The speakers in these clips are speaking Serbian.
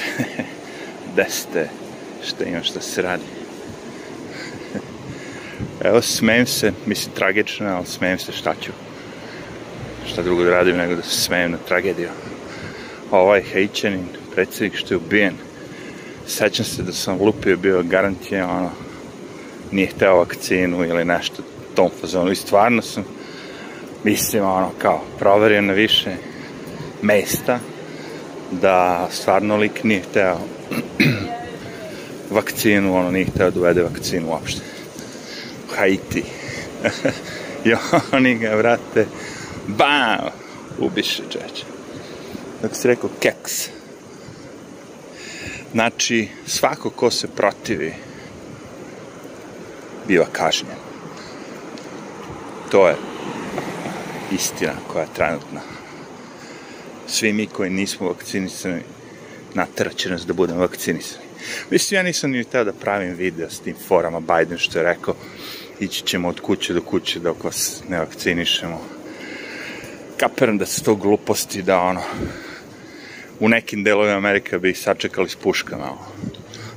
Gde ste? Šta ima šta se radi? Evo, smejem se, mislim, tragično, ali smejem se šta ću. Šta drugo da radim nego da se smejem na tragediju. Ovaj Haitianin, predsjednik što je ubijen, sećam se da sam lupio bio garantije, ono, nije hteo vakcinu ili nešto tom fazonu i stvarno sam mislim ono kao proverio na više mesta da stvarno lik nije hteo vakcinu, ono nije hteo da uvede vakcinu uopšte. Haiti. I oni ga, vrate, bam, ubiše čeče. Tako si rekao, keks. Znači, svako ko se protivi biva kažnjen. To je istina koja je trenutna. Svi mi koji nismo vakcinisani, natrat će nas da budemo vakcinisani. Mislim, ja nisam ni teo da pravim video s tim forama Biden što je rekao ići ćemo od kuće do kuće dok vas ne vakcinišemo. Kaperam da su to gluposti da ono u nekim delovima Amerika bi sačekali s puškama.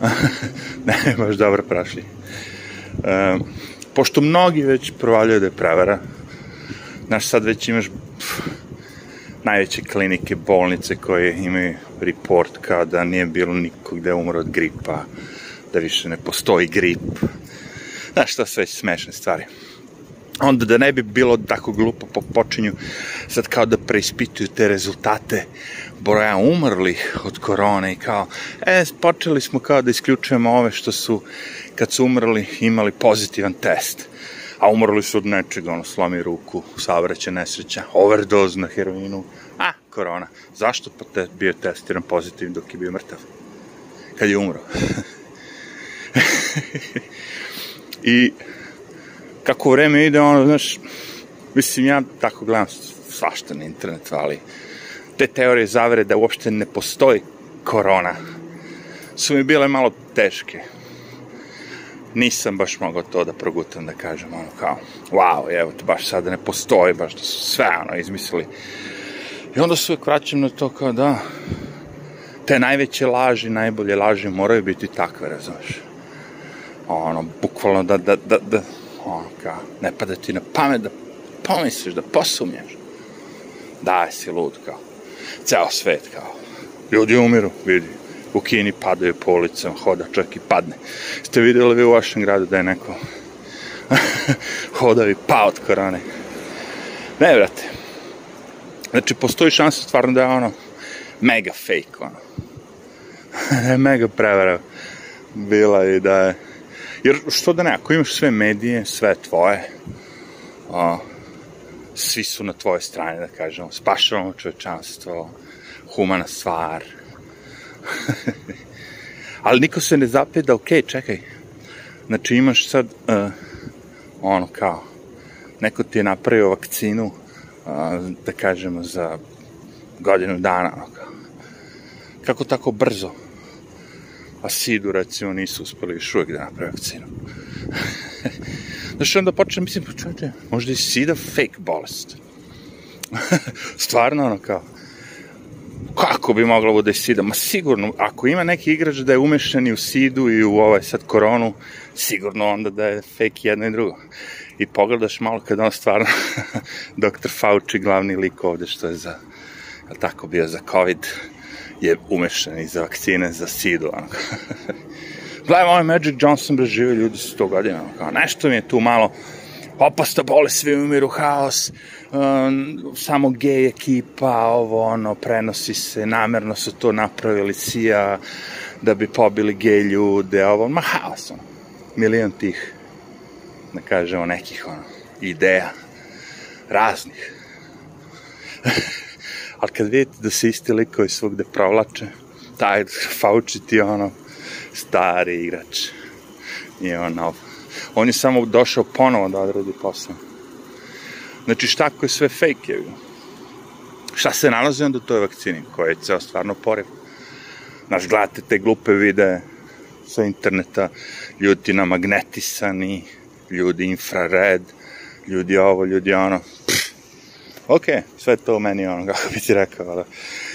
ne, baš dobro prašli. E, pošto mnogi već provaljaju da je prevara, znaš, sad već imaš pff, najveće klinike, bolnice koje imaju report kao da nije bilo nikog gde umro od gripa, da više ne postoji grip. Znaš, to sve smešne stvari. Onda da ne bi bilo tako glupo po počinju sad kao da preispituju te rezultate broja umrlih od korone i kao, e, počeli smo kao da isključujemo ove što su, kad su umrli, imali pozitivan test. A umrli su od nečega, ono, slomi ruku, savreće nesreća, overdose na heroinu, a, korona. Zašto pa te bio testiran pozitiv dok je bio mrtav? Kad je umro. I kako vreme ide, ono, znaš, mislim, ja tako gledam svašta na internetu, ali te teorije zavere da uopšte ne postoji korona su mi bile malo teške. Nisam baš mogao to da progutam, da kažem, ono kao, wow, evo te, baš sada ne postoji, baš da su sve, ono, izmislili. I onda se uvek vraćam na to kao da, te najveće laži, najbolje laži moraju biti takve, razumeš? Ono, bukvalno da, da, da, da, ono, kao, ne pada ti na pamet da pomisliš, da posumnjaš. Da, si lud, kao ceo svet kao. Ljudi umiru, vidi. U Kini padaju po ulicama, hoda čak i padne. Ste videli vi u vašem gradu da je neko hodao i pao od korone? Ne, vrate. Znači, postoji šansa stvarno da je ono mega fake, ono. ne, mega prevara bila i da je... Jer što da ne, ako imaš sve medije, sve tvoje, a, svi su na tvojoj strani, da kažemo, spašavamo čovečanstvo, humana stvar. Ali niko se ne zapeda, ok, čekaj, znači imaš sad, uh, ono kao, neko ti je napravio vakcinu, uh, da kažemo, za godinu dana, ono kao. Kako tako brzo? A Sidu, recimo, nisu uspeli još uvijek da naprave vakcinu. Znaš, onda počne, mislim, pa čovječe, možda je sida fake bolest. Stvarno, ono, kao, kako bi moglo bude sida? Ma sigurno, ako ima neki igrač da je umešan i u sidu i u ovaj sad koronu, sigurno onda da je fake jedno i drugo. I pogledaš malo kad on stvarno, doktor Fauci, glavni lik ovde što je za, tako bio za COVID, je umešan i za vakcine za sidu, ono. Gledaj, ovaj Magic Johnson bre žive ljudi 100 godina, kao nešto mi je tu malo opasta bole, svi umiru, haos, um, samo gej ekipa, ovo, ono, prenosi se, namerno su to napravili sija, da bi pobili gej ljude, ovo, ma haos, ono, milion tih, da kažemo, nekih, ono, ideja, raznih. Ali kad vidite da se isti likovi svugde provlače, taj Fauci ti, ono, stari igrač. I on. On je samo došao ponovo da odradi posao. Znači šta ako je sve fake je? Šta se nalazi onda u toj vakcini koja je ceo stvarno porev? Znaš, gledate te glupe videe sa interneta, ljudi na magnetisani, ljudi infrared, ljudi ovo, ljudi ono. Pff, ok, sve to u meni ono, kako bi ti rekao,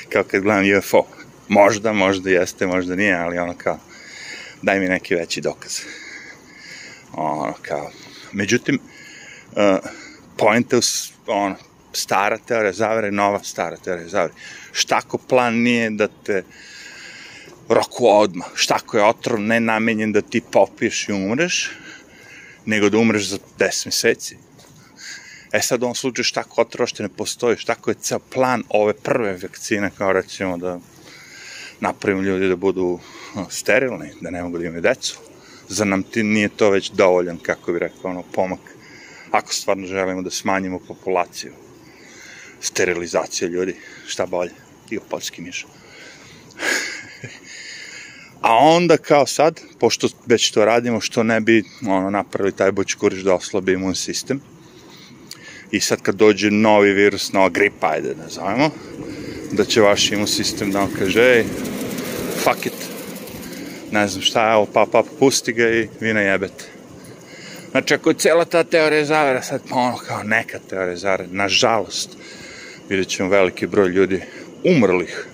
kao kad gledam UFO. Možda, možda jeste, možda nije, ali ono kao, daj mi neki veći dokaz. Ono kao, međutim, uh, poenta ono, stara teorija zavere, nova stara teorija zavere. Šta ako plan nije da te roku odmah? Šta ako je otrov ne namenjen da ti popiješ i umreš, nego da umreš za 10 meseci? E sad u ovom slučaju šta ako otrov ne postoji, šta ako je ceo plan ove prve vakcine, kao recimo da napravimo ljudi da budu sterilni, da ne mogu da imaju decu. Za nam ti nije to već dovoljan, kako bi rekao, ono, pomak. Ako stvarno želimo da smanjimo populaciju. Sterilizacija ljudi, šta bolje. I poljski miš. A onda kao sad, pošto već to radimo, što ne bi ono, napravili taj bočkuriš da oslabi imun sistem. I sad kad dođe novi virus, nova gripa, ajde da nazovemo, da će vaš imun sistem da vam kaže, ej, fuck it, ne znam šta, evo, pa, pa, pusti ga i vi ne jebete. Znači, ako je cela ta teorija zavera, sad pa ono kao neka teorija zavera, nažalost, vidjet ćemo veliki broj ljudi umrlih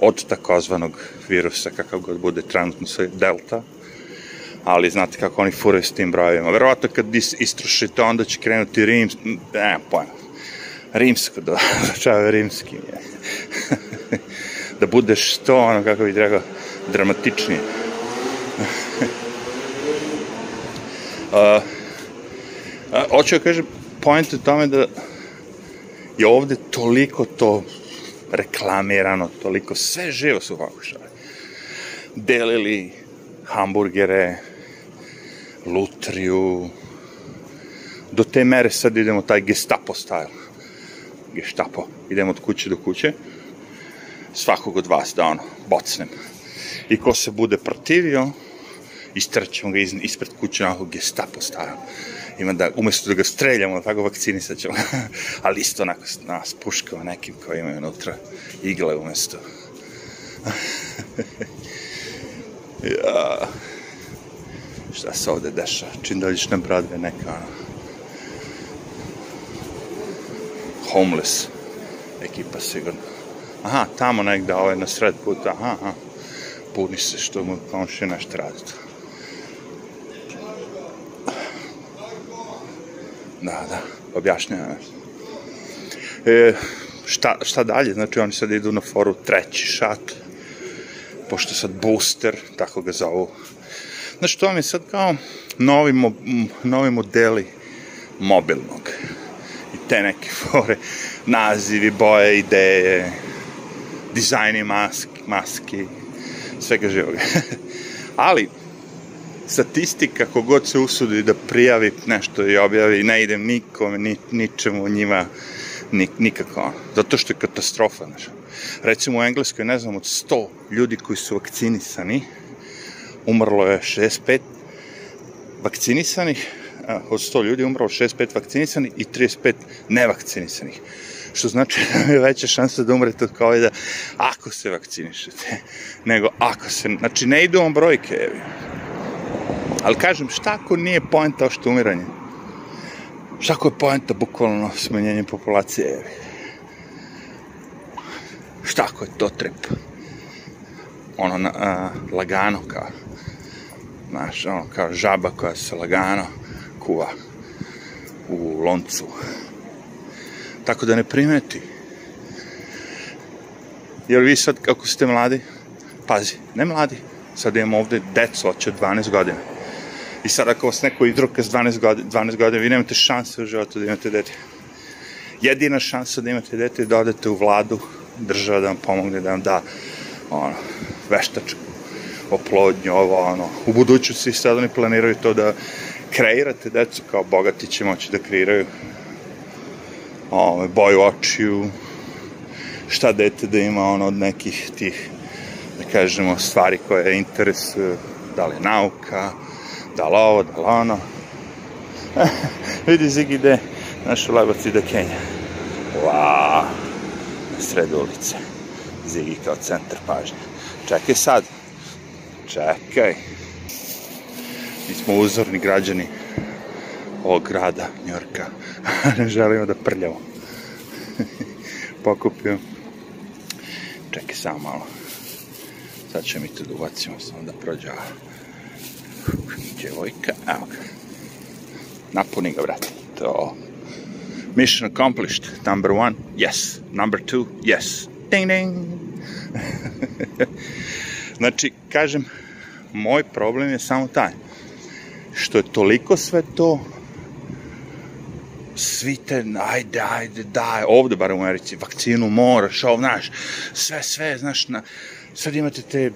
od takozvanog virusa, kakav god bude trenutno sa delta, ali znate kako oni furaju s tim brojevima. Verovatno kad istrošite, onda će krenuti Rim, ne, pojma, rimsko, da, začave rimski, da budeš što, ono, kako bih rekao, dramatičnije. Uh, uh, hoću da kažem, point u tome da je ovde toliko to reklamirano, toliko sve živo su pokušali. Delili hamburgere, lutriju, do te mere sad idemo taj gestapo style. Gestapo. Idemo od kuće do kuće. Svakog od vas da ono, bocnem. I ko se bude protivio, istraćemo ga iz, ispred kuće onako gestapo style ima da, umesto da ga streljamo, tako vakcinisat ćemo ali isto onako nas puškama nekim koji imaju unutra igle umesto. ja. Šta se ovde deša? Čim dođeš na Broadway, neka ono, homeless ekipa sigurno. Aha, tamo negde, ovaj na sred puta, aha, aha. Puni se što mu komši nešto radi Da, da, objašnjavam. E, šta, šta dalje? Znači, oni sad idu na foru treći šat, pošto sad booster, tako ga zovu. Znači, to vam je sad kao novi, mo, novi modeli mobilnog. I te neke fore, nazivi, boje, ideje, dizajni maski, maski svega živoga. Ali, statistika, kogod se usudi da prijavi nešto i objavi, ne idem nikome, ni, ničemu njima, ni, nikako. Zato što je katastrofa. Znači. Recimo u Engleskoj, ne znam, od 100 ljudi koji su vakcinisani, umrlo je 65 vakcinisanih, od 100 ljudi umrlo 65 vakcinisanih i 35 nevakcinisanih. Što znači da je veća šansa da umrete od COVID-a ako se vakcinišete, nego ako se, znači ne idu vam brojke, evi. Ali kažem, šta ako nije poenta ošto umiranje? Šta ako je poenta bukvalno smanjenje populacije? Šta ako je to trep? Ono, na, a, lagano, kao, znaš, ono, kao žaba koja se lagano kuva u loncu. Tako da ne primeti. Jer vi sad, kako ste mladi, pazi, ne mladi, sad imamo ovde deco, od 12 godina I sad ako vas neko idroka s 12 godina, 12 godina, vi nemate šanse u životu da imate dete. Jedina šansa da imate dete je da odete u vladu, država da vam pomogne, da vam da ono, veštačku oplodnju, ovo, ono. U budućnosti sad oni planiraju to da kreirate decu, kao bogati će moći da kreiraju ovo, boju očiju, šta dete da ima ono od nekih tih, da kažemo, stvari koje interesuju, da li nauka, da li ovo, da li ono. Vidi Zigi ide našu labac ide Kenja. Wow, na sredu ulice. Zigi kao centar pažnje. Čekaj sad. Čekaj. Mi smo uzorni građani ovog grada, Njorka. ne želimo da prljamo. Pokupio. Čekaj samo malo. Sad će mi to da ubacimo, samo da prođe djevojka, evo ga. Napuni ga, brate. To. Mission accomplished. Number one, yes. Number two, yes. Ding, ding. znači, kažem, moj problem je samo taj. Što je toliko sve to svi te, ajde, ajde, daj, ovde bar u Americi, vakcinu moraš, ovo, znaš, sve, sve, znaš, na, sad imate te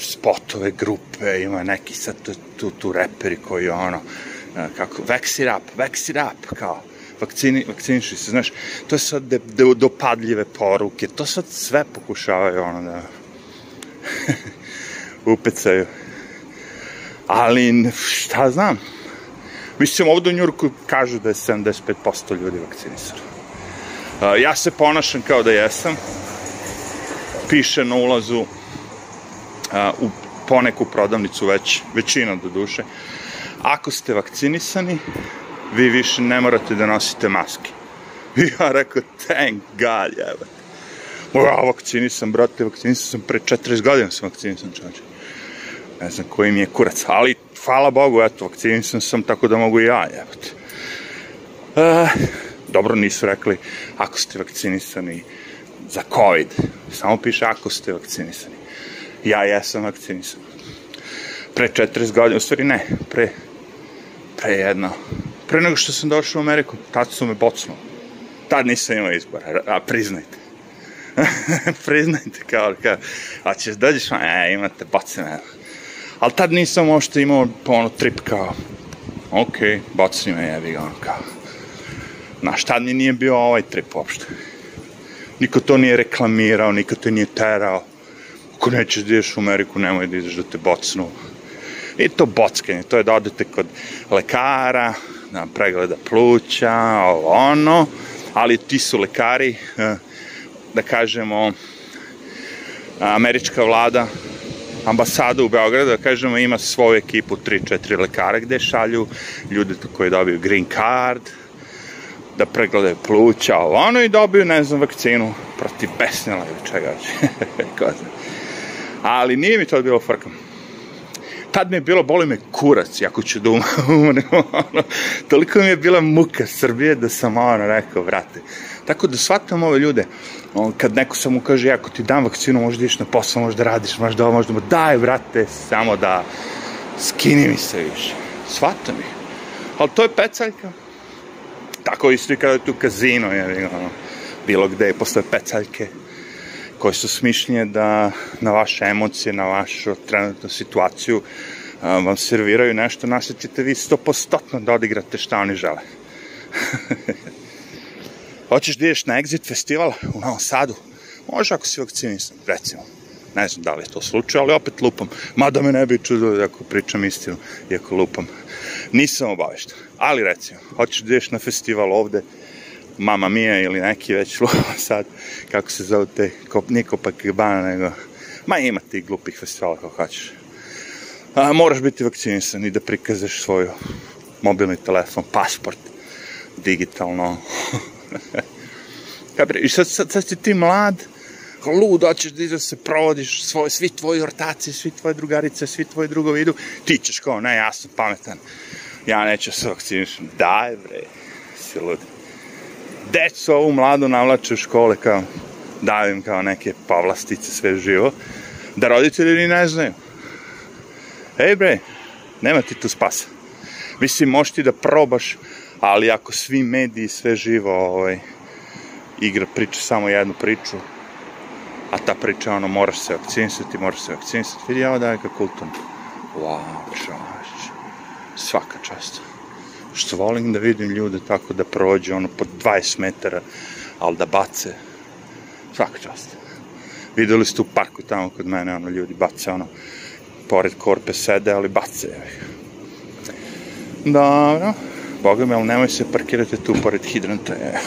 spotove, grupe, ima neki sad tu, tu, tu reperi koji ono, kako, vex it up, vex it up, kao, vakcini, vakciniši se, znaš, to je sad de, de, dopadljive poruke, to sad sve pokušavaju, ono, da upecaju. Ali, šta znam, Mislim, ovde u Njurku kažu da je 75% ljudi vakcinisano. Uh, ja se ponašam kao da jesam. Piše na ulazu u poneku prodavnicu već, većina do duše. Ako ste vakcinisani, vi više ne morate da nosite maske. I ja rekao, thank God, jebate. Ja vakcinisan, brate, vakcinisan sam pre 40 godina sam vakcinisan, čovječe. Ne znam koji mi je kurac, ali hvala Bogu, eto, vakcinisan sam, tako da mogu i ja, jebate. E, dobro, nisu rekli, ako ste vakcinisani za COVID, samo piše ako ste vakcinisani. Ja jesam vakcinisan. Pre 40 godina, u stvari ne, pre, pre jedno, pre nego što sam došao u Ameriku, tad su me bocnuli. Tad nisam imao izbora, a priznajte. priznajte, kao, kao, a ćeš dođeš, e, imate bocne, Ali tad nisam uopšte imao ono trip kao, ok, baci me jebi ga, kao. Znaš, tad mi nije bio ovaj trip uopšte. Niko to nije reklamirao, niko te nije terao. Ako nećeš da ideš u Ameriku, nemoj da ideš da te bocnu. I to bockanje, to je da odete kod lekara, da pregleda pluća, ovo ono, ali ti su lekari, eh, da kažemo, američka vlada ambasada u Beogradu, da kažemo, ima svoju ekipu 3-4 lekara gde šalju ljude koji dobiju green card, da pregledaju pluća, ovo ono i dobiju, ne znam, vakcinu protiv besnila ili čega već. Ali nije mi to bilo frkom. Tad mi je bilo, boli me kurac, ako ću da umrem, ono, toliko mi je bila muka Srbije da sam ono rekao, vrate. Tako da shvatam ove ljude, on, kad neko sam mu kaže, ako ti dam vakcinu, možda ideš na posao, možda radiš, možda ovo, možda mu, daj, brate, samo da skini mi se više. Shvatam ih. Ali to je pecaljka. Tako isto i kada je tu kazino, je, ono, bilo gde postoje pecaljke koje su smišljenje da na vaše emocije, na vašu trenutnu situaciju vam serviraju nešto, na što ćete vi stopostotno da odigrate šta oni žele. Hoćeš da ideš na Exit festival u Novom Sadu? Može ako si vakcinisan, recimo. Ne znam da li je to slučaj, ali opet lupam. Mada me ne bi čudo ako pričam istinu, iako lupam. Nisam obavešten. Ali recimo, hoćeš da ideš na festival ovde, Mama Mia ili neki već sad, kako se zove te, kop, nije Copacabana, nego, ma ima ti glupih festivala kako hoćeš. A, moraš biti vakcinisan i da prikažeš svoj mobilni telefon, pasport, digitalno, I sad, sad, sad si ti mlad, lud, hoćeš da se provodiš, svoj, svi tvoji ortaci, svi tvoje drugarice, svi tvoji drugovi idu, ti ćeš kao, ne, ja sam pametan, ja neću se vakcinišem. Daj, bre, si lud. Decu ovu mladu navlače u škole kao, davim kao neke povlastice sve živo, da roditelji ni ne znaju. Ej bre, nema ti tu spasa. Mislim, možeš ti da probaš ali ako svi mediji, sve živo, ovaj, igra priča samo jednu priču, a ta priča, ono, moraš se vakcinisati, moraš se vakcinisati, vidi, ovo daje ka kulturno. Wow, čovač, svaka čast. Što volim da vidim ljude tako da prođe, ono, po 20 metara, ali da bace, svaka čast. Videli ste u parku tamo kod mene, ono, ljudi bace, ono, pored korpe sede, ali bace. Dobro. Boga mi, ali nemoj se parkirati tu pored hidranta. E,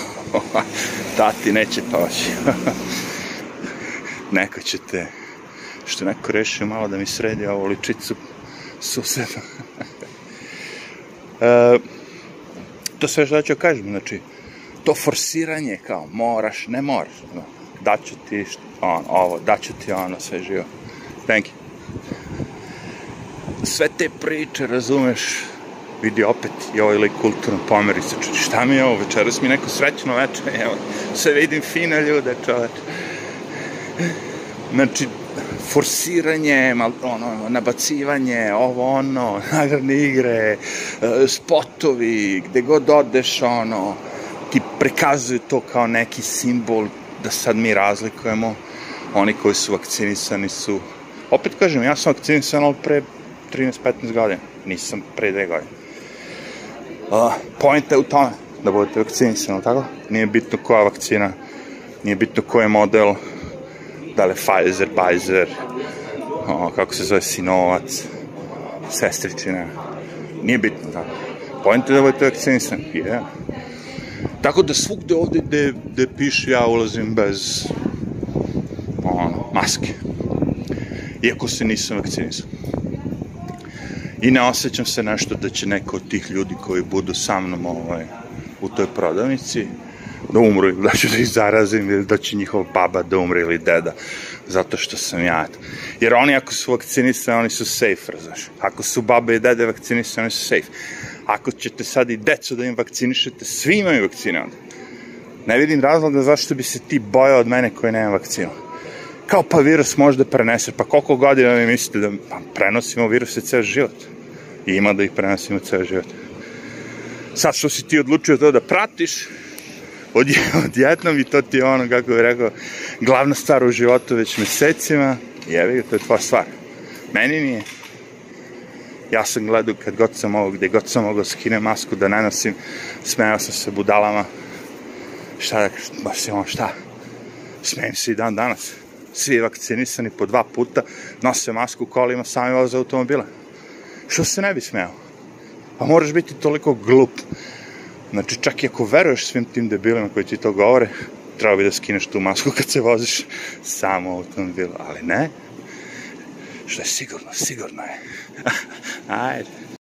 tati neće poći. neko će te, što neko rešio malo da mi sredi ovu ličicu suseda. e, to sve što ću kažem, znači, to forsiranje kao moraš, ne moraš, no, daću ti on, ovo, daću ti ono, sve živo. Thank you. Sve te priče, razumeš, vidi opet i ovaj lik kulturno pomeri se, čuči, šta mi je ovo, večeras mi neko srećno večer, evo, sve vidim fine ljude, čoveč. Znači, forsiranje, ono, nabacivanje, ovo, ono, nagradne igre, e, spotovi, gde god odeš, ono, ti prikazuju to kao neki simbol da sad mi razlikujemo oni koji su vakcinisani su opet kažem, ja sam vakcinisan ali pre 13-15 godina nisam pre dve godine uh, point je u tome da budete vakcinisani, tako? Nije bitno koja vakcina, nije bitno koji model, da li Pfizer, Pfizer, o, kako se zove, Sinovac, sestričina, nije bitno, tako? Point je da budete vakcinisani, yeah. Tako da svugde ovde gde, gde piše ja ulazim bez ono, maske. Iako se nisam vakcinisan. I ne osjećam se nešto da će neko od tih ljudi koji budu sa mnom ovaj, u toj prodavnici da umru da ću da ih zarazim ili da će njihova baba da umre ili deda zato što sam ja. Jer oni ako su vakcinisani, oni su safe, znaš. Ako su baba i dede vakcinisani, oni su safe. Ako ćete sad i decu da im vakcinišete, svi imaju vakcine onda. Ne vidim razloga zašto bi se ti bojao od mene koji nema vakcinu. Kao pa virus možda prenese, pa koliko godina mi mislite da pa, prenosimo viruse ceo život? I ima da ih prenosimo ceo život. Sad što si ti odlučio to da pratiš, od, odjednom i to ti je ono, kako bih rekao, glavna stvar u životu već mesecima, jevi ga, to je tvoja stvar. Meni nije. Ja sam gledao kad god sam mogao, gde god sam mogao skine masku da ne nosim, smejao sam se budalama. Šta da, baš ono, šta? Smejem se i dan danas. Svi vakcinisani po dva puta, nose masku kolima, sami voze automobile. Što se ne bi smejao? Pa moraš biti toliko glup. Znači, čak i ako veruješ svim tim debilima koji ti to govore, treba bi da skineš tu masku kad se voziš samo automobilu. Ali ne, što je sigurno, sigurno je. Ajde.